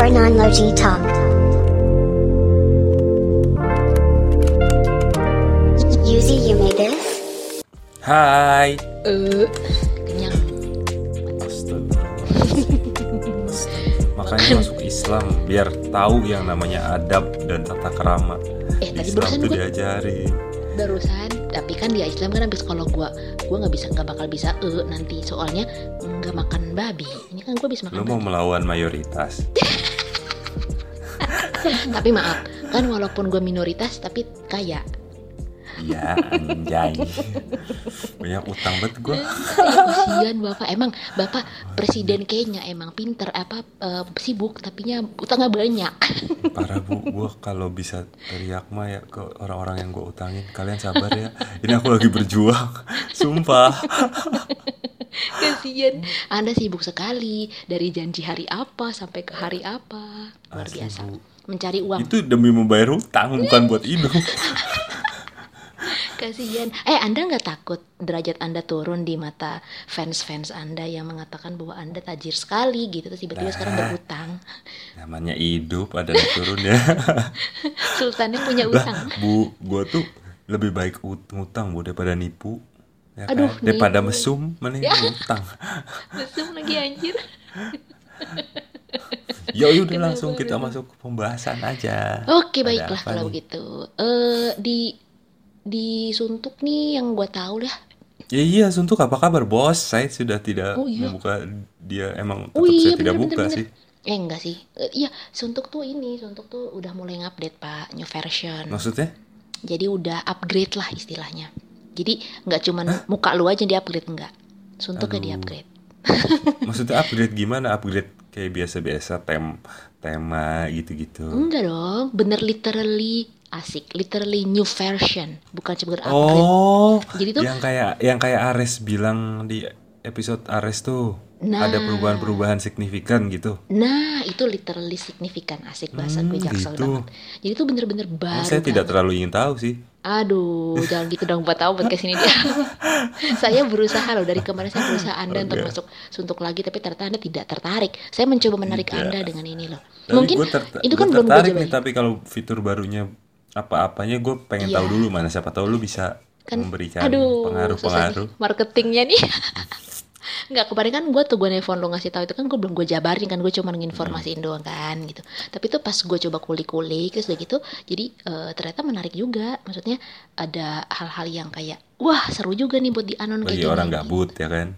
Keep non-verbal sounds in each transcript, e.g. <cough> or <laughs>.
for non-logi talk. Yuzi, you made this? Hai. Eh, kenyang. Astagfirullah. Makanya masuk Islam biar tahu yang namanya adab dan tata kerama. Eh, tadi Islam gua- diajari. Barusan, tapi kan di Islam kan habis kalau gua gua nggak bisa nggak bakal bisa eh nanti soalnya nggak makan babi. Ini kan gua bisa Lu makan mau babi. melawan mayoritas. <laughs> Tapi maaf, kan walaupun gua minoritas tapi kaya. Iya, anjay. Banyak utang banget. Ya, kasihan bapak. Emang bapak presiden Kenya emang pinter apa eh, sibuk tapinya utangnya banyak. Parah bu, gua kalau bisa teriak mah ya ke orang-orang yang gua utangin. Kalian sabar ya. Ini aku lagi berjuang. Sumpah. Kasihan. Anda sibuk sekali dari janji hari apa sampai ke hari apa. Luar biasa. Bu. Mencari uang. Itu demi membayar hutang bukan buat hidup. <laughs> Kasihan. Eh, Anda nggak takut derajat Anda turun di mata fans-fans Anda yang mengatakan bahwa Anda tajir sekali gitu terus tiba-tiba sekarang Nah. berutang. Namanya hidup ada naik turun ya. <laughs> Sultannya punya Lah, utang. bu, gua tuh lebih baik ut- ngutang bu daripada nipu. Ya kan? Aduh, daripada nipu. mesum, mending Ya. <laughs> ngutang. Mesum lagi anjir. Ya udah langsung kita masuk ke pembahasan aja. Oke, Ada baiklah kalau nih? begitu. Eh di di suntuk nih yang gua tahu dah. Ya iya, Suntuk apa kabar bos? Saya sudah tidak Oh, iya. membuka dia emang tetap Oh iya, saya tidak bener, buka bener, bener. sih. Eh enggak sih. Eh, iya, suntuk tuh ini, suntuk tuh udah mulai ngupdate, Pak, new version. Maksudnya? Jadi udah upgrade lah istilahnya. Jadi nggak cuman muka lu aja yang di-upgrade enggak. Suntuknya Aduh. di-upgrade. Maksudnya upgrade gimana? Upgrade kayak biasa-biasa tem tema gitu-gitu. Enggak dong, bener literally asik, literally new version, bukan cuma upgrade. Oh, Jadi tuh- yang kayak yang kayak Ares bilang di episode Ares tuh Nah. ada perubahan-perubahan signifikan gitu. Nah, itu literally signifikan, asik bahasa gue Hmm, jaksel gitu. banget. Jadi itu bener-bener Oh, baru. saya tidak banget. terlalu ingin tahu sih. Aduh, jangan gitu dong buat tahu buat ke sini dia. <laughs> saya berusaha loh dari kemarin saya berusaha Anda untuk Oke. masuk suntuk lagi, tapi ternyata Anda tidak tertarik. Saya mencoba menarik Tidak. Anda dengan ini loh. Tapi Mungkin itu kan belum gue tertarik nih, tapi kalau fitur barunya apa-apanya gue pengen Iya. tahu dulu mana siapa tahu lu bisa Kan, memberikan pengaruh-pengaruh. nih marketingnya nih. <laughs> Nggak kemarin kan gue tuh gue nelfon lo ngasih tahu itu kan gue belum gue jabarin kan gue cuma nginformasiin Hmm. doang kan gitu. Tapi itu pas gue coba kulik-kulik terus udah gitu, jadi eh, ternyata menarik juga. Maksudnya ada hal-hal yang kayak wah seru juga nih buat di anon kayak Bagi gini. orang gabut ya kan.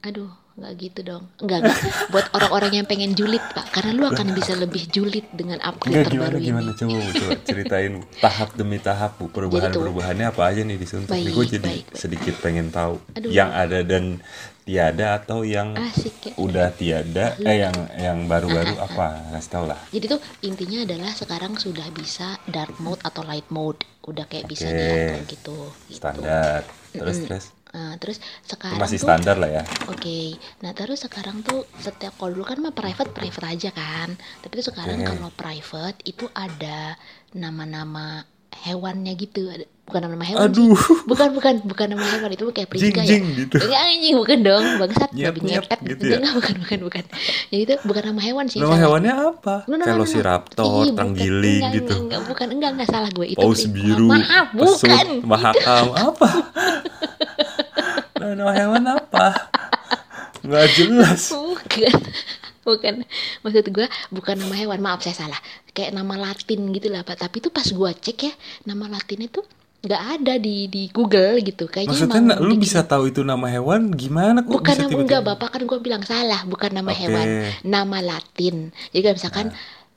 Aduh, nggak gitu dong. Enggak, enggak. Buat orang-orang yang pengen julid, Pak. Karena lu akan bisa lebih julid dengan upgrade Enggak terbaru gimana gimana ini. coba Bu, coba ceritain tahap demi tahap Bu perubahan-perubahannya apa aja nih di Suntuk. Nih Baik, gue jadi baik, baik. sedikit pengen tahu Aduh. yang ada dan tiada atau yang Asik ya. udah tiada eh yang yang baru-baru apa kasih tau lah. Jadi tuh intinya adalah sekarang sudah bisa dark mode atau light mode. Udah kayak bisa Oke. diatur gitu. gitu. Standar. Terus Mm-mm. terus Nah, terus sekarang masih tuh standar lah ya. Oke, nah terus sekarang tuh setiap kalau dulu kan mah private private aja kan, tapi tuh sekarang Oke. kalau private itu ada nama-nama hewannya gitu, bukan nama hewan Aduh. sih, bukan bukan bukan nama hewan itu kayak Priska Jing, ya, jing gitu. Enggak anjing bukan dong, bangsat Nyet, babi nyet ngepet gitu ya? enggak, bukan bukan bukan, jadi itu bukan nama hewan sih. Nama hewannya apa? No, no, no, no, no. Velociraptor, terenggiling Enggak, gitu. Enggak, enggak, bukan, enggak, enggak salah gue. Itu Paus biru, Maaf, pesut, bukan. mahakam, apa? <laughs> Nah, nama hewan apa? Nggak jelas. bukan. Bukan. Maksud gue bukan nama hewan. Maaf saya salah. Kayak nama Latin gitu lah pak. Tapi itu pas gue cek ya nama Latinnya tuh nggak ada di di Google gitu. Kayaknya Maksudnya emang lu dibikin- bisa tahu itu nama hewan? Gimana kok bukan bisa nama tiba-tiba? enggak bapak. Kan gue bilang salah bukan nama Oke. hewan. Nama Latin. Jadi misalkan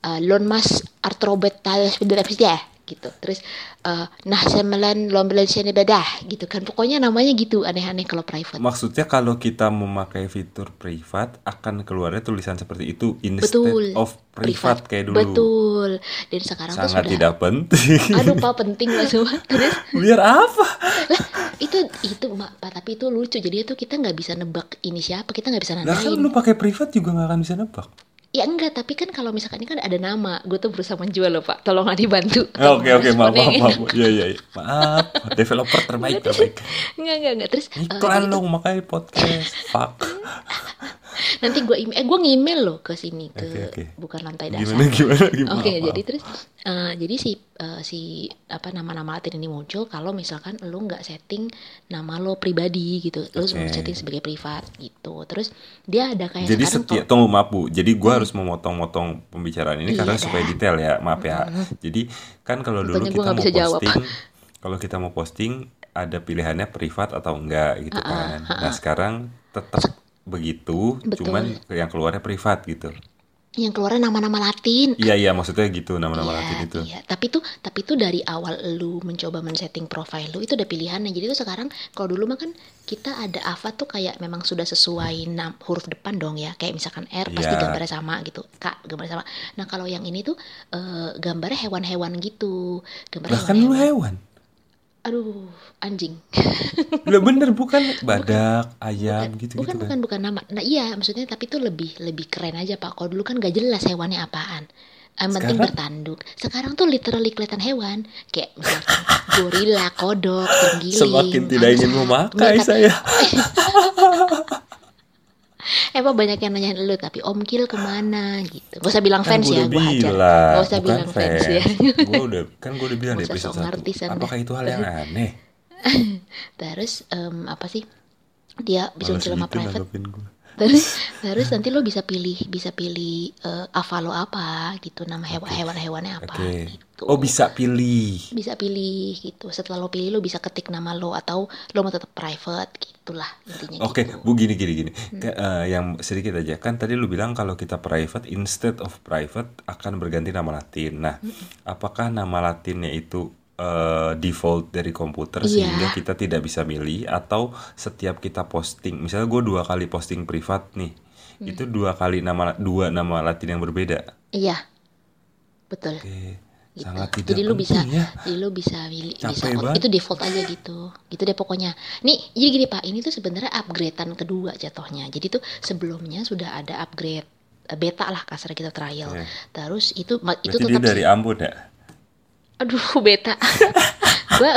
uh, Lonmas arthrobetalus ya gitu. Terus uh, nah semelan lombelan bedah gitu kan. Pokoknya namanya gitu aneh-aneh kalau private. Maksudnya kalau kita memakai fitur privat akan keluarnya tulisan seperti itu instead betul. of privat, kayak dulu. betul. Dan sekarang tuh Sangat sudah tidak penting. aduh pak penting lah semua. <laughs> Terus? Biar apa? lah itu itu mak pak tapi itu lucu. Jadi itu kita nggak bisa nebak ini siapa kita nggak bisa Lah kan nandain lu pakai privat juga nggak akan bisa nebak. Ya enggak tapi kan kalau misalkan ini kan ada nama gue tuh berusaha menjual loh pak tolong nggak dibantu Eh, Oke oke maaf maaf maaf. Iya iya iya. Maaf. Developer terbaik terbaik. enggak enggak enggak terus Iklan jadi dong makanya podcast. Fuck. Nanti gue email, eh gue nge-email loh ke sini ke Oke, oke. bukan lantai dasar. Gimana gimana gimana? Oke, Maaf, jadi terus eh, jadi si eh, si apa nama-nama Latin ini muncul kalau misalkan lu nggak setting nama lo pribadi gitu, lu Oke. setting sebagai privat gitu. Terus dia ada kayak Jadi setiap tunggu maaf Bu. Jadi gua harus memotong-motong pembicaraan ini Iya karena dah. supaya detail ya. Maaf ya. Jadi kan kalau dulu kita mau bisa jawab. posting, kalau kita mau posting ada pilihannya privat atau enggak gitu kan. Nah, sekarang tetap begitu, Betul. cuman yang keluarnya privat gitu. yang keluarnya nama-nama Latin. Iya iya maksudnya gitu nama-nama Iya, Latin itu. iya. Tapi tuh, tapi tuh dari awal lu mencoba men-setting profile lu itu udah pilihannya. Jadi tuh sekarang kalau dulu mah kan kita ada Ava tuh kayak memang sudah sesuai nam, huruf depan dong ya. Kayak misalkan R pasti Iya. gambarnya sama gitu. K gambarnya sama. Nah, kalau yang ini tuh eh, gambarnya hewan-hewan gitu. Gambarnya kan lu hewan-hewan. hewan. Aduh, anjing. Lah bener <laughs> bukan badak, ayam gitu-gitu bukan kan. bukan bukan nama. Nah, iya, maksudnya tapi tuh lebih lebih keren aja, Pak. Kalau dulu kan gak jelas hewannya apaan. Yang penting bertanduk. Sekarang tuh literally kelihatan hewan. Kayak misalkan <laughs> gorila, kodok, terenggiling. Semakin tidak ingin memakai saya. <laughs> Emang banyak yang nanyain lu tapi Om Kil ke mana gitu. Gak usah bilang Kan fans ya, hajar. bilang, Gak usah bukan bilang fans, ya. Gua udah kan gua udah bilang di episode 1. sana. Apakah itu hal yang aneh? <laughs> Terus em, apa sih? Dia bisa gitu private. Terus <laughs> terus nanti lo bisa pilih bisa pilih eh, apa lo apa gitu nama hewan hewan hewannya apa Oke. gitu Oh bisa pilih. bisa pilih gitu setelah lo pilih lo bisa ketik nama lo atau lo mau tetap private gitulah intinya Oke, gitu. Bu gini gini gini. Ke- eh, yang sedikit aja kan tadi lu bilang kalau kita private instead of private akan berganti nama Latin. Nah, apakah nama Latinnya itu eh, default dari komputer Iya. sehingga kita tidak bisa milih atau setiap kita posting, misalnya gue dua kali posting privat nih, Mm. itu dua kali nama dua nama Latin yang berbeda. iya betul Oke, gitu. sangat tidak jadi lo bisa ya. jadi lo bisa Capek bisa banget. itu default aja gitu gitu deh pokoknya nih jadi gini pak ini tuh sebenarnya upgradean kedua jatuhnya jadi tuh sebelumnya sudah ada upgrade eh, beta lah kasar kita trial Iya. terus itu itu Berarti dia tetap dari Ambon ya? Aduh beta. <laughs> Gua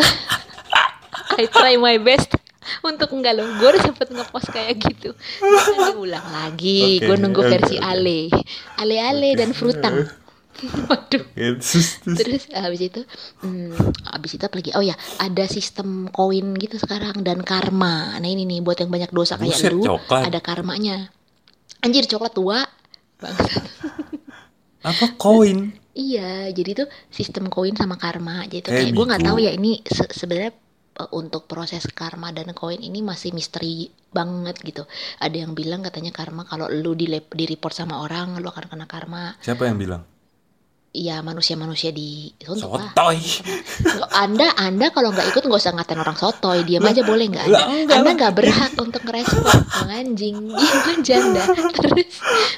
I try my best untuk enggak loh. Gue udah sempet ngepost kayak gitu. Nanti ulang lagi. Oke, gue nunggu versi oke. ale. Ale ale dan frutang. <laughs> Waduh. Terus, habis itu hmm, habis itu apa lagi? Oh ya ada sistem koin gitu sekarang dan karma. Nah ini nih buat yang banyak dosa kayak Buset, lu coklat. ada karmanya. Anjir coklat tua. Bangsat Apa koin? Iya, jadi tuh sistem koin sama karma. Jadi tuh Kayak kayak gue nggak Bigo. tahu ya ini se- sebenarnya eh, untuk proses karma dan koin ini masih misteri banget gitu. Ada yang bilang katanya karma kalau lu di di report sama orang lu akan kena karma. Siapa yang bilang? Iya manusia-manusia di lah. Sotoy. Nggak, Anda Anda kalau nggak ikut nggak usah ngatain orang sotoy, diam aja boleh nggak? Anda, lah, enggak anda lah. nggak berhak untuk ngerespon Bang anjing, diam aja Anda. Terus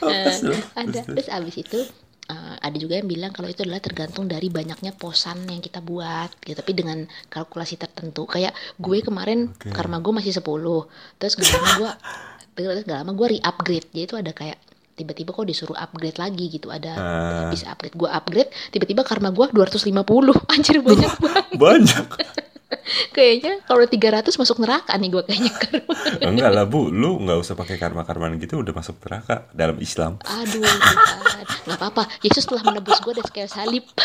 eh, lu, ada terus, abis itu eh, ada juga yang bilang kalau itu adalah tergantung dari banyaknya posan yang kita buat gitu tapi dengan kalkulasi tertentu kayak gue kemarin Oke. karma gue masih 10 terus gak lama gue <laughs> terus gak lama gue re-upgrade jadi itu ada kayak tiba-tiba kok disuruh upgrade lagi gitu ada Ah. bisa upgrade gue upgrade tiba-tiba karma gue 250 <laughs> anjir banyak banget Banyak. <laughs> <laughs> kayaknya kalau 300 masuk neraka nih gue kayaknya karma <laughs> Enggak lah bu, lu nggak usah pakai karma-karmaan gitu udah masuk neraka dalam Islam. Aduh, nggak apa-apa. Yesus telah menebus gue dari kayak salib. <laughs>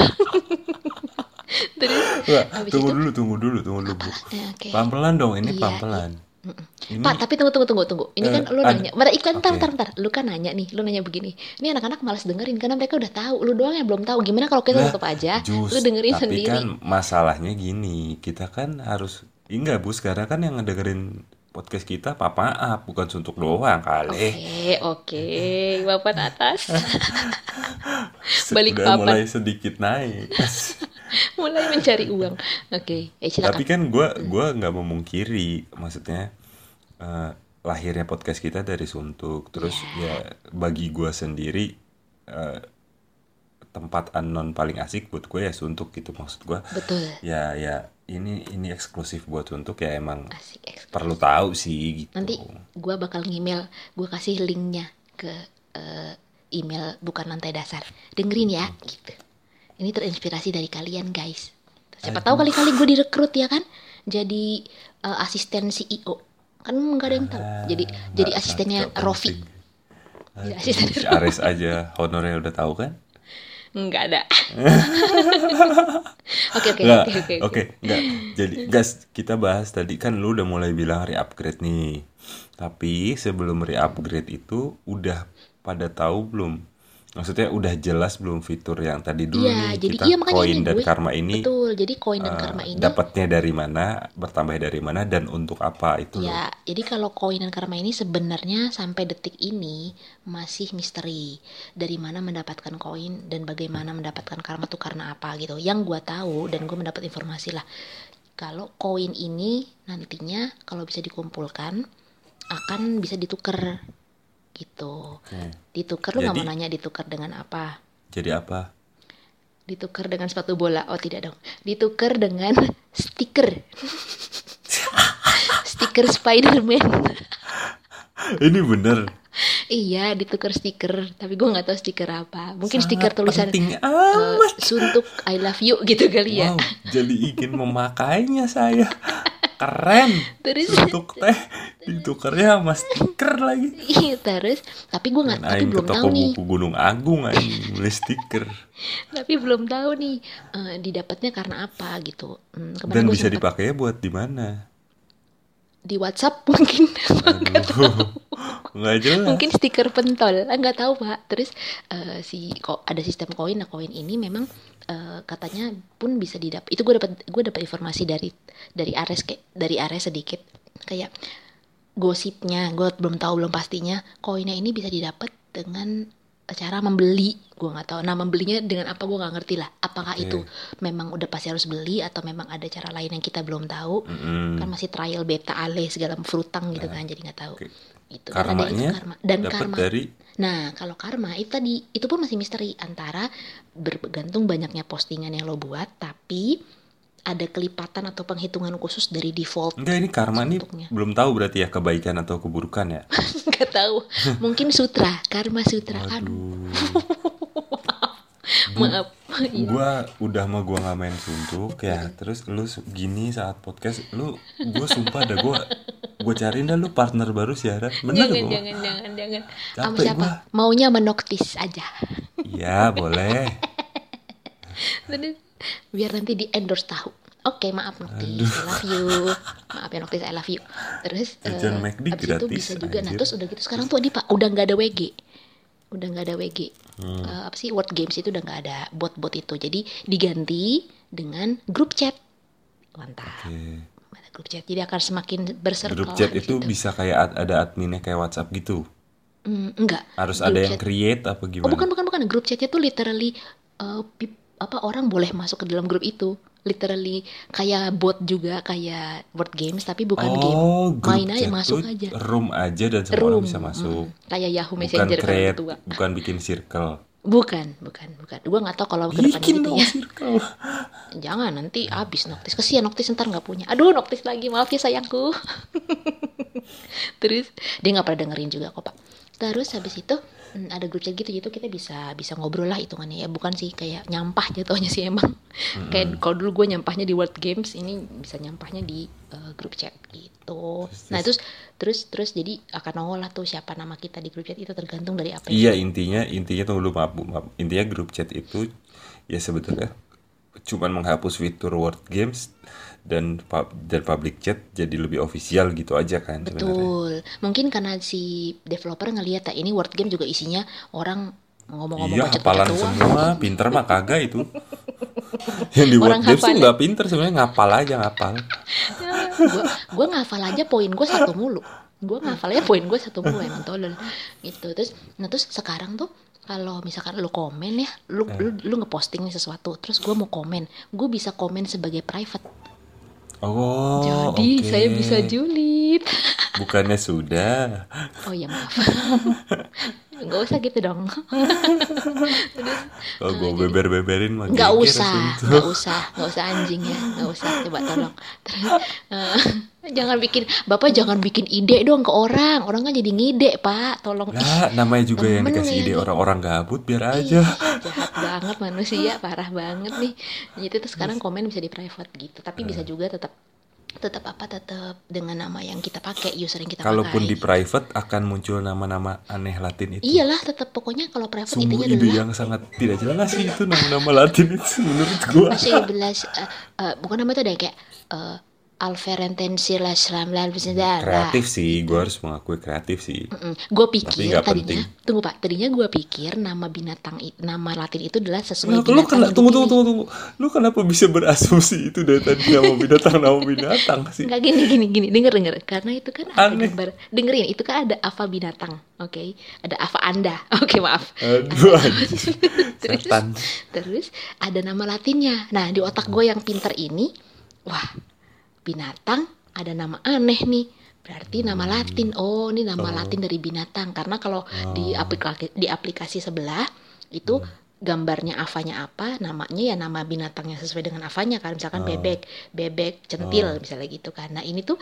Terus, habis tunggu itu, dulu, tunggu dulu, tunggu dulu bu. Ya, oke. Pelan-pelan dong, ini Iya, pelan-pelan. Ini Pak, tapi tunggu, tunggu, tunggu, tunggu. Ini Eh, kan lu nanya. Pada iklan, ntar, Oke. ntar, ntar. Lu kan nanya nih, lu nanya begini. Ini anak-anak malas dengerin karena mereka udah tahu. Lu doang yang belum tahu. Gimana kalau kita Lah, tutup aja? jus. Lu dengerin tapi sendiri. kan masalahnya gini, kita kan harus enggak bu, sekarang kan yang ngedengerin podcast kita papa up, bukan suntuk doang kali. Oke, oke. Papan atas. <laughs> balik Udah papan. mulai sedikit naik. <laughs> Mulai mencari uang. Oke, eh, silakan. Tapi kan gue gua nggak memungkiri, maksudnya eh, lahirnya podcast kita dari suntuk, terus ya bagi gue sendiri eh, tempat anon paling asik buat gue ya suntuk gitu maksud gue. Betul. Ya ya ini ini eksklusif buat suntuk ya emang Asik, eksklusif. perlu tahu sih gitu. Nanti gue bakal ngemail, gue kasih linknya ke eh, email bukan lantai dasar. Dengerin ya, gitu. Ini terinspirasi dari kalian guys. Siapa tahu kali-kali gue direkrut ya kan, jadi eh, asisten CEO. Kan nggak ada yang tahu. Jadi Ah, jadi nggak- asistennya nggak Rofi. Aduh, Ares aja honornya udah tahu kan? Enggak ada. <laughs> Oke oke oke. oke, nggak. Jadi, guys, kita bahas tadi kan lu udah mulai bilang re-upgrade nih. Tapi sebelum re-upgrade itu udah pada tahu belum? Maksudnya udah jelas belum fitur yang tadi dulu Iya, nih jadi kita iya makanya koin ini dan gue karma ini betul. Jadi koin dan eh, karma ini dapatnya dari mana, bertambah dari mana dan untuk apa itu loh. Ya, jadi kalau koin dan karma ini sebenarnya sampai detik ini masih misteri. Dari mana mendapatkan koin dan bagaimana mendapatkan karma tuh karena apa gitu. Yang gua tahu dan gue mendapat informasi lah. Kalau koin ini nantinya kalau bisa dikumpulkan akan bisa ditukar gitu. Oke. Ditukar lu nggak mau nanya ditukar dengan apa? Jadi apa? Ditukar dengan sepatu bola. Oh, tidak dong. Ditukar dengan stiker. <laughs> stiker Spider-Man. Ini bener. Iya, ditukar stiker, tapi gue nggak tahu stiker apa. Mungkin Sangat stiker tulisan amat. suntuk I love you gitu kali ya. Wow, jadi ingin <laughs> memakainya saya. Keren. Terus Untuk teh ditukarnya sama stiker lagi. <laughs> iya, terus tapi gue nggak tapi belum tahu nih. buku Gunung Agung aing beli stiker. Tapi belum tahu nih eh, didapatnya karena apa gitu. Hmm, Dan bisa sempet dipakainya buat di mana? di WhatsApp mungkin. <laughs> Aduh. Nggak jelas. mungkin stiker pentol. Ah, nggak tahu pak. Terus eh, si kok ada sistem koin. Nah koin ini memang eh, katanya pun bisa didapat itu gue dapat gue dapat informasi dari dari Ares kayak dari Ares sedikit. Kayak gosipnya gue belum tahu belum pastinya koinnya ini bisa didapat dengan cara membeli. Gue nggak tahu. Nah membelinya dengan apa gue nggak ngerti lah. Apakah Oke. itu memang udah pasti harus beli atau memang ada cara lain yang kita belum tahu? Mm-mm. kan masih trial beta ale segala frutang gitu kan jadi nggak tahu. Oke. Itu Dan ada itu Karmanya karma. Dan dapat karma. dari nah kalau karma itu tadi itu pun masih misteri antara bergantung banyaknya postingan yang lo buat tapi ada kelipatan atau penghitungan khusus dari default Enggak ini karma nih belum tahu berarti ya kebaikan atau keburukan ya. <laughs> nggak tahu. Mungkin sutra karma sutra. Aduh. Aduh. <laughs> maaf Iya. Gua udah mah gua nggak main suntuk ya. Terus lu gini saat podcast lu gua sumpah dah gua gua cariin dah lu partner baru siaran. Bener jangan gua. jangan jangan jangan sama siapa gua. maunya menoktis aja Iya, boleh. <laughs> Terus, biar nanti di endorse tahu Oke maaf Noktis, I love you Maaf ya Noktis, I love you Terus Jajan eh, McD abis itu gratis, bisa juga Nah anjir. terus udah gitu Sekarang tuh di pak Udah nggak ada WG Udah nggak ada WG Hmm. Eh, Apa sih Word Games itu udah nggak ada Bot-bot itu Jadi diganti dengan grup chat Mantap Oke. Ada grup chat Jadi akan semakin berserkel Grup chat itu situ. bisa kayak ad- ada adminnya kayak WhatsApp gitu. Hmm, Enggak Harus Grup ada yang chat. create apa Oh gimana? bukan bukan bukan grup chatnya tuh literally eh, pip- apa orang boleh masuk ke dalam grup itu literally kayak bot juga kayak word games tapi bukan game. oh, grup main aja masuk aja. room aja dan semua room. orang bisa masuk. mm, kayak Yahoo Bukan Messenger kalau create, tua. bukan bikin circle. bukan bukan bukan. Gua nggak tahu kalau ke Bikin gitu dong ya. circle. <laughs> jangan nanti habis Noktis. Kesian Noktis ntar nggak punya. Aduh Noktis lagi. Maaf ya sayangku. <laughs> Terus dia nggak pernah dengerin juga kok pak. Terus habis itu mm, ada grup chat gitu gitu kita bisa bisa ngobrol lah hitungannya. Ya bukan sih kayak nyampah jatuhnya sih emang. Kayak kalau dulu gue nyampahnya di World Games ini bisa nyampahnya di eh, grup chat gitu. Nah terus? terus terus jadi akan nongol lah tuh siapa nama kita di grup chat itu tergantung dari apa Iya intinya intinya tunggu dulu maaf, maaf. Intinya grup chat itu ya sebetulnya cuman menghapus fitur word games dan pub- dan public chat jadi lebih official gitu aja kan sebenarnya. Betul. Mungkin karena si developer ngelihat ya ini word game juga isinya orang ngomong-ngomong Iya hafalan semua, pinter mah kagak itu. <laughs> Yang di word games tuh nggak pinter sebenarnya ngapal aja ngapal. gua gua ngafal aja poin gue satu mulu. Gue ngafal aja poin gue satu mulu emang tolol. Gitu. Terus nah terus sekarang tuh kalau misalkan lu komen ya, lu Eh. lu, lu ngeposting nih sesuatu, terus gue mau komen, gue bisa komen sebagai private. Oh, Jadi oke. saya bisa julid. <laughs> Bukannya sudah. Oh ya maaf. <laughs> Gak usah gitu dong. <laughs> Kalau gue beber-beberin mah nggak geger usah langsung. nggak usah nggak usah anjing ya nggak usah coba tolong terus eh, jangan bikin bapak jangan bikin ide dong ke orang orang kan jadi ngide pak tolong Lah, namanya juga yang dikasih ide orang-orang gabut biar ih, aja. jahat banget manusia parah banget nih jadi itu tuh sekarang komen bisa di private gitu tapi bisa Eh. juga tetap tetap apa tetap dengan nama yang kita pakai user yang kita Kalaupun pakai di private akan muncul nama-nama aneh Latin itu. iyalah tetap pokoknya kalau private Sungguh intinya ide adalah yang sangat tidak jelas sih itu nama-nama Latin itu menurut gua. masih eh, eh, bukan nama itu ada kayak uh, Kreatif sih, gua harus mengakui kreatif sih. gue Tapi pikir nggak tadinya penting. tunggu pak tadinya gue pikir nama binatang nama latin itu adalah sesuai lu binatang kena yang tunggu tunggu tunggu tunggu. Lu kenapa bisa berasumsi itu dari tadi nama binatang nama binatang sih? Nggak gini gini gini denger denger karena itu kan ada Aneh. gambar dengerin itu kan ada apa binatang oke ada apa anda <laughs> oke maaf Aduh. <laughs> Terus? Terus ada nama latinnya nah di otak gue yang pinter ini wah binatang ada nama aneh nih. Berarti nama latin. Oh ini nama latin dari binatang. Karena kalau di aplikasi di aplikasi sebelah itu gambarnya avanya apa namanya ya nama binatang yang sesuai dengan avanya kan. Misalkan bebek. Bebek centil misalnya gitu kan. Nah ini tuh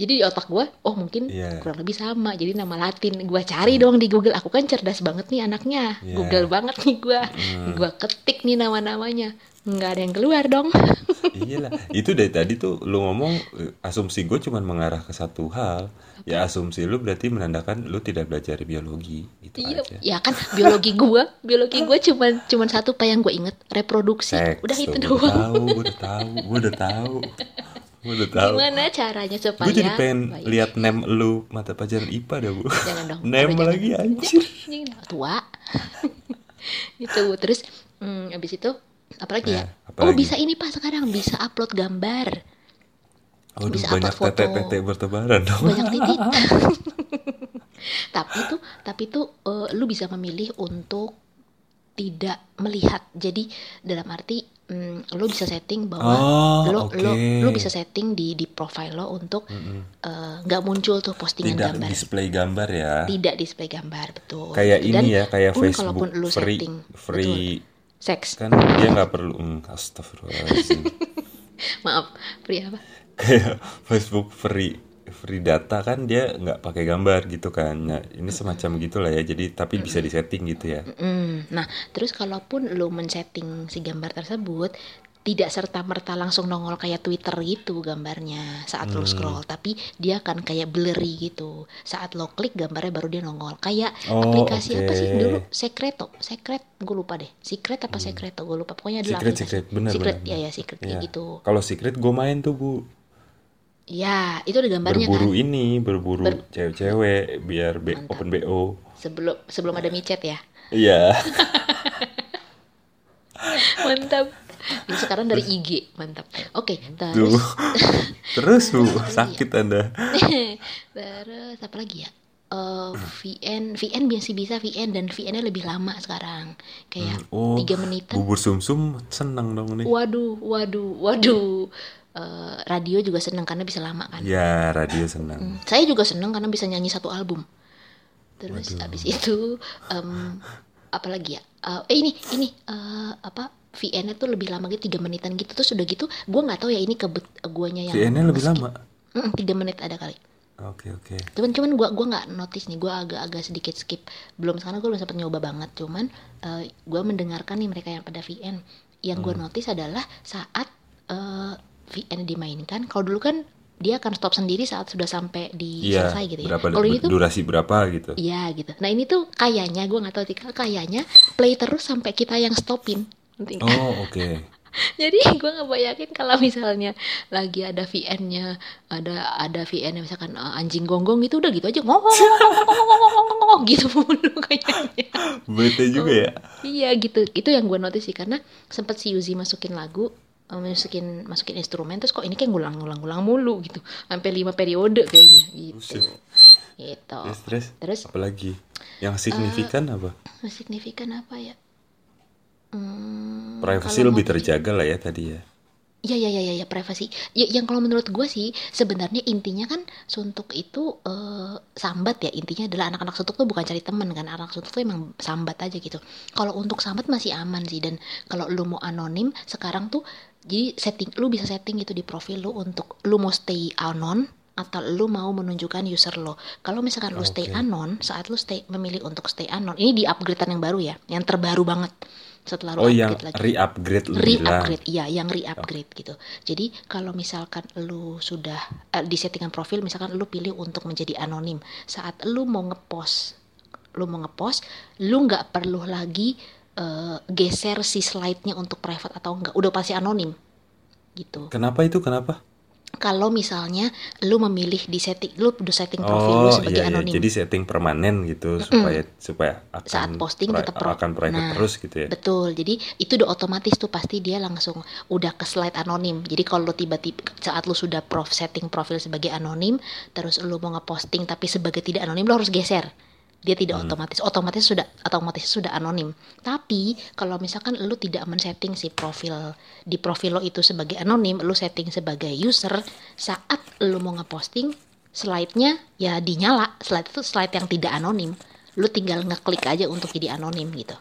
jadi di otak gue oh mungkin Iya. kurang lebih sama. Jadi nama latin gue cari dong di Google. Aku kan cerdas banget nih anaknya. Iya. Google banget nih gue gue ketik nih nama-namanya nggak ada yang keluar dong <laughs> Iyalah, itu dari tadi tuh lu ngomong eh, asumsi gue cuman mengarah ke satu hal. Ya asumsi lu berarti menandakan lu tidak belajar biologi gitu Iya, aja. ya kan biologi gua, biologi gua cuman cuman satu pak yang gue inget reproduksi. Seks, Udah itu doang. Udah tahu, gue udah tahu, gue udah tahu. Gue udah tahu. Gimana caranya supaya Gue jadi pengen baik? lihat nem lu mata pelajaran IPA dah, Bu. Jangan dong. Nem jangan. lagi anjir. Jangan, tua. <laughs> itu terus hmm, abis itu apalagi ya? Oh apalagi? bisa ini pak sekarang bisa upload gambar, Waduh, Bisa banyak upload foto. tete-tete bertebaran dong. banyak <laughs> titik. <laughs> tapi tuh tapi tuh eh, lu bisa memilih untuk tidak melihat. Jadi dalam arti mm, lu bisa setting bahwa Oh, lu oke. lu lu bisa setting di di profile lo untuk eh, nggak muncul tuh postingan Tidak gambar. display gambar ya. Tidak display gambar betul. Kayak Dan ini ya, kayak pun Facebook kalaupun lu free setting free betul, seks. kan dia nggak perlu mm, astagfirullahaladzim. <laughs> Maaf, free apa? kayak Facebook free free data kan dia nggak pakai gambar gitu kan. Nah ini semacam gitulah ya. Jadi tapi bisa disetting gitu ya. Nah, terus kalaupun lu men-setting si gambar tersebut tidak serta merta langsung nongol kayak Twitter gitu gambarnya saat Hmm. lo scroll, tapi dia akan kayak blurry gitu. Saat lo klik gambarnya baru dia nongol. Kayak Oh, aplikasi apa oke. sih dulu? Secreto, Secret, gue lupa deh. Secret apa Secreto, gue lupa. Pokoknya adalah Hmm. Secret, aplikasi. secret, benar, Secret, benar, ya benar. ya secret Ya. gitu. kalau secret gue main tuh bu Ya, itu ada gambarnya berburu kan. ini berburu Ber- cewek-cewek biar B- Mantap. open bo Sebelum sebelum ada micet ya. iya <laughs> Mantap. Sekarang dari IG, mantap. Oke, tuh terus <laughs> terus bu <laughs> sakit anda <laughs> Terus apa lagi ya? Eh, VN, VN biasa bisa VN dan VN-nya lebih lama sekarang. Kayak oh tiga menitan. bubur sumsum seneng dong nih Waduh, waduh, waduh. Eh, radio juga seneng karena bisa lama kan. ya radio seneng Hmm, Saya juga seneng karena bisa nyanyi satu album. Terus abis itu em, apa lagi ya? Eh, eh ini ini eh, apa? VN-nya tuh lebih lama gitu tiga menitan gitu. Terus udah gitu gue nggak tahu ya ini kebet guanya yang VN-nya lebih lama? Tiga menit ada kali. Oke oke. Cuman cuman gua gua nggak notice nih gua agak-agak sedikit skip. Belum sekarang gua belum sempat nyoba banget. Cuman eh, gua mendengarkan nih mereka yang pada VN yang gua notice adalah saat eh, VN dimainkan kalau dulu kan dia akan stop sendiri saat sudah sampai di iya selesai gitu ya. kalau ini tuh durasi berapa gitu? Iya gitu. Nah ini tuh kayaknya gua nggak tahu Tika kayaknya play terus sampai kita yang stopin penting. oh oke. Okay. <laughs> jadi gue ngebayangin kalau misalnya lagi ada VN-nya ada ada VN yang misalkan uh, anjing gonggong itu udah gitu aja ngomong gitu <laughs> mulu kayaknya. Bete juga oh, ya. iya gitu. Itu yang gue notice sih karena sempet si Yuzi masukin lagu eh, masukin masukin instrumen terus kok ini kayak ngulang-ngulang-ngulang mulu gitu. Sampai lima periode kayaknya gitu. Gitu. Stress, terus apalagi yang signifikan uh, apa? signifikan apa ya? Hmm, privasi lebih mau- terjaga lah ya tadi ya Iya iya iya ya, ya privasi. Ya, yang kalau menurut gue sih sebenarnya intinya kan suntuk itu eh, sambat ya intinya adalah anak-anak suntuk tuh bukan cari temen kan anak suntuk tuh emang sambat aja gitu. Kalau untuk sambat masih aman sih dan kalau lu mau anonim sekarang tuh jadi setting lu bisa setting gitu di profil lu untuk lu mau stay anon atau lu mau menunjukkan user lo. Kalau misalkan lu stay Oke. anon, saat lu stay memilih untuk stay anon, ini di upgradean yang baru ya, yang terbaru banget. Setelah lu Oh yang upgrade lagi. re-upgrade lu re-upgrade iya yang re-upgrade gitu. Jadi kalau misalkan lu sudah eh, di settingan profil misalkan lu pilih untuk menjadi anonim saat lu mau ngepost lu mau ngepost lu nggak perlu lagi eh, geser si slide-nya untuk private atau enggak udah pasti anonim. Gitu. Kenapa itu? Kenapa? Kalau misalnya lu memilih di setting lu udah setting profil lu Oh sebagai iya, iya. anonim Jadi setting permanen gitu supaya supaya akan saat posting tetap pro- akan private Nah, terus gitu ya. Betul. Jadi itu udah otomatis tuh pasti dia langsung udah ke slide anonim. Jadi kalau lu tiba-tiba saat lu sudah prof setting profil sebagai anonim, terus lu mau ngeposting tapi sebagai tidak anonim lu harus geser. Dia tidak otomatis, otomatis sudah otomatis sudah anonim. Tapi kalau misalkan lu tidak men-setting si profil di profil lo itu sebagai anonim, lu setting sebagai user, saat lu mau ngeposting slide-nya ya dinyala. Slide itu slide yang tidak anonim. Lu tinggal ngeklik aja untuk jadi anonim gitu.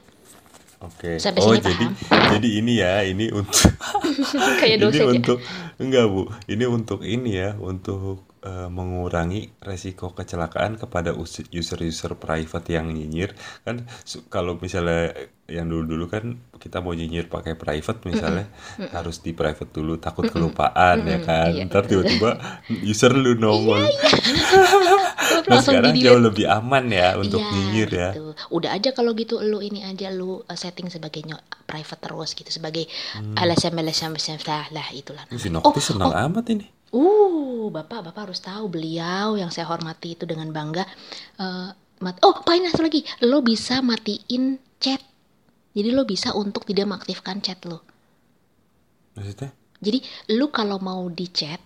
Oke. Sampai oh jadi paham? <laughs> jadi ini ya ini untuk <laughs> Kayak <laughs> ini dosen ya. untuk enggak bu ini untuk ini ya untuk eh, mengurangi resiko kecelakaan kepada us- user-user private yang nyinyir. Kan kalau misalnya yang dulu-dulu kan kita mau nyinyir pakai private misalnya harus di private dulu takut kelupaan ya kan? Iya, ntar tiba-tiba user lu nongol. <laughs> Lu nah langsung sekarang di jauh lebih aman ya untuk Iya, nyinyir ya. gitu. Udah aja kalau gitu lu ini aja lu uh, setting sebagai private terus gitu sebagai LSM LSM LSM lah itulah. Oh, Nokti senang amat ini Uh, Bapak, Bapak harus tahu beliau yang saya hormati itu dengan bangga. eh, mat oh, paling satu lagi, lo bisa matiin chat. Jadi lo bisa untuk tidak mengaktifkan chat lo. maksudnya Jadi lu kalau mau di chat,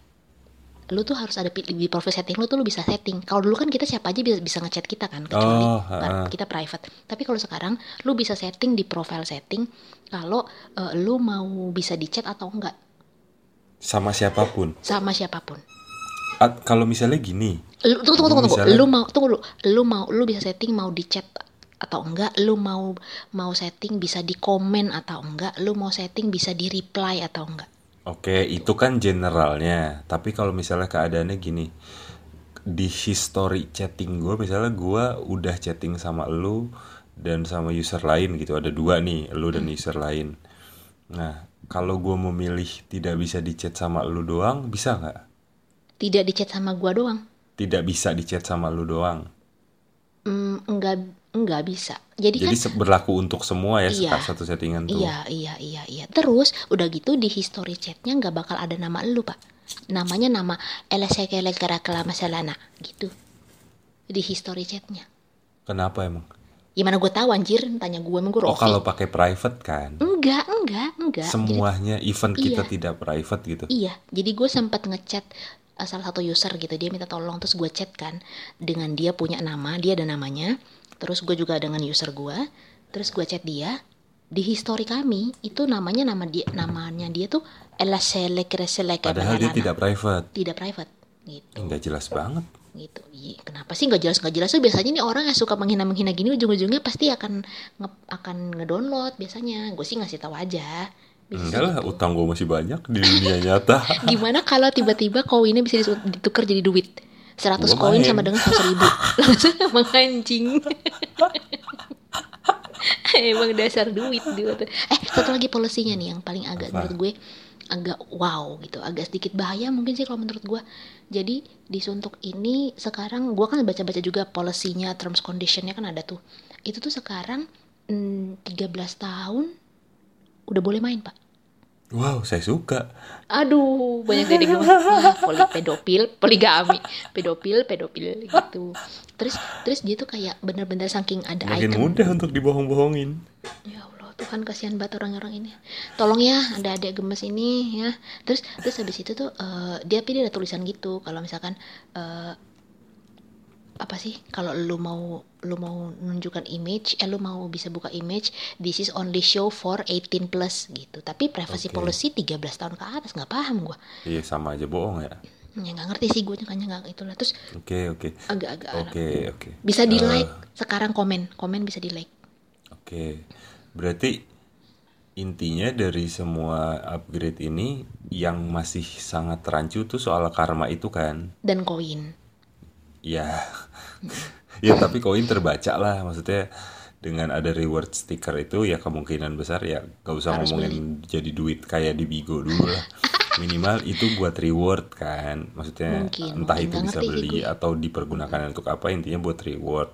lu tuh harus ada di profil setting lu tuh lu bisa setting. Kalau dulu kan kita siapa aja bisa bisa ngechat kita kan, kecuali Oh, ha-ha. kita private. Tapi kalau sekarang lu bisa setting di profile setting kalau eh, lu mau bisa di chat atau enggak sama siapa pun sama siapa pun. At- kalau misalnya gini Lu, tunggu tunggu tunggu. Misalnya- Lu mau tunggu dulu. Lu mau lu bisa setting mau di chat atau enggak, lu mau mau setting bisa di komen atau enggak, lu mau setting bisa di reply atau enggak. Oke, itu kan generalnya. Tapi kalau misalnya keadaannya gini, di history chatting gue, misalnya gue udah chatting sama lu dan sama user lain gitu. Ada dua nih, lu dan user lain. Nah, kalau gue memilih tidak bisa di chat sama lu doang, bisa nggak? Tidak di chat sama gua doang. Tidak bisa di chat sama lu doang. Hmm, enggak enggak bisa. Jadi, Jadi kan berlaku untuk semua ya Iya. satu settingan tuh. Iya, iya, iya, iya. Terus udah gitu di history chatnya nggak bakal ada nama lu pak. Namanya nama Elesekele Kerakelama Selana gitu. Di history chatnya. Kenapa emang? Gimana gue tahu anjir? Tanya gue emang gue Oh, kalau pakai private kan. Enggak, enggak, enggak. Jadi- Semuanya event kita Iya. tidak private gitu. iya, jadi gue sempat ngechat uh, salah satu user gitu. Dia minta tolong terus gue chat kan dengan dia punya nama, dia ada namanya. Terus gue juga dengan user gue. Terus gue chat dia di history kami itu namanya nama dia namanya dia tuh Elasele Kresele Padahal dia tidak private. tidak private gitu Enggak jelas banget. Gitu Ih, kenapa sih nggak jelas nggak jelas tuh biasanya nih orang yang suka menghina menghina gini ujung-ujungnya pasti akan nge- akan ngedownload biasanya gue sih ngasih tahu aja Enggak lah, gitu. utang gue masih banyak di dunia nyata. <laughs> gimana kalau tiba-tiba koinnya bisa ditukar jadi duit 100 Gua koin main. sama dengan 100 ribu <laughs> langsung emang anjing <laughs> emang dasar duit dia tuh. eh satu lagi polisinya nih yang paling agak Apa? menurut gue agak wow gitu agak sedikit bahaya mungkin sih kalau menurut gue jadi di suntuk ini sekarang gue kan baca-baca juga polisinya terms conditionnya kan ada tuh itu tuh sekarang mm, 13 tahun udah boleh main pak Wow, saya suka. Aduh, banyak dari gue. <laughs> Wah, poli pedofil, poligami, pedofil, pedofil gitu. Terus terus dia tuh kayak bener-bener saking ada Makin icon. mudah untuk dibohong-bohongin. Ya Tuhan kasihan banget orang-orang ini. Tolong ya, ada adik gemes ini ya. Terus terus habis itu tuh eh, dia dia ada tulisan gitu kalau misalkan eh, apa sih kalau lu mau lu mau nunjukkan image eh lu mau bisa buka image this is only show for 18 plus gitu tapi privacy Oke. policy 13 tahun ke atas nggak paham gua Iya, sama aja bohong ya. ya nggak ngerti sih gue kan nggak itulah terus Oke, oke. agak-agak Oke, oke. bisa di Eh, like sekarang komen komen bisa di like Oke. Berarti intinya dari semua upgrade ini yang masih sangat rancu tuh soal karma itu kan. dan koin. Ya. <laughs> ya tapi koin terbaca lah. Maksudnya dengan ada reward sticker itu ya kemungkinan besar ya gak usah Harus ngomongin jadi duit kayak di Bigo dulu lah. <laughs> Minimal itu buat reward kan. Maksudnya Mungkin, entah mungkin. itu bisa beli gue. atau dipergunakan untuk apa intinya buat reward.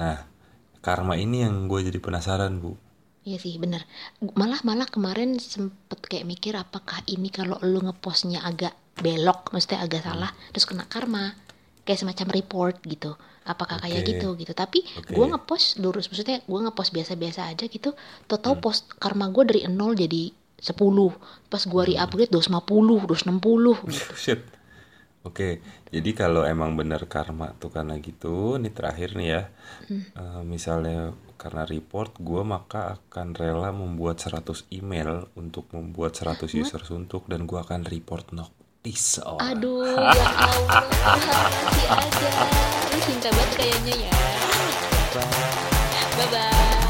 Nah karma ini yang gue jadi penasaran bu Iya sih bener Malah malah kemarin sempet kayak mikir apakah ini kalau lu ngepostnya agak belok, maksudnya agak salah, terus kena karma, kayak semacam report gitu. Apakah kayak Oke. gitu gitu? Tapi Oke. gua ngepost lurus, maksudnya gua ngepost biasa-biasa aja gitu. Tau-tau Hmm. post karma gua dari 0 jadi 10 Pas gua Hmm. re-upgrade 250, 260 <laughs> gitu. Shit. Oke, jadi kalau emang bener karma tuh karena gitu, ini terakhir nih ya. Eh, misalnya karena report, gue maka akan rela membuat 100 email untuk membuat 100 user suntuk dan gue akan report notice orang. Aduh, ya <laughs> Allah, hati aja. Lu cinta banget kayaknya ya. Bye-bye.